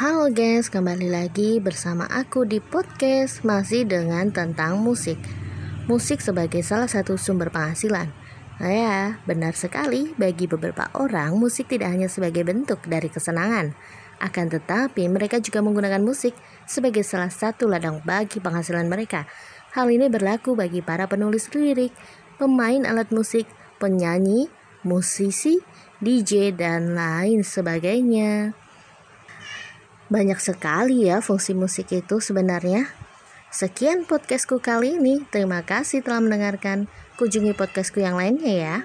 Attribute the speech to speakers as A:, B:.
A: Halo guys, kembali lagi bersama aku di podcast masih dengan tentang musik. Musik sebagai salah satu sumber penghasilan. Nah ya, benar sekali bagi beberapa orang musik tidak hanya sebagai bentuk dari kesenangan, akan tetapi mereka juga menggunakan musik sebagai salah satu ladang bagi penghasilan mereka. Hal ini berlaku bagi para penulis lirik, pemain alat musik, penyanyi, musisi, DJ, dan lain sebagainya. Banyak sekali ya fungsi musik itu sebenarnya. Sekian podcastku kali ini. Terima kasih telah mendengarkan. Kunjungi podcastku yang lainnya ya.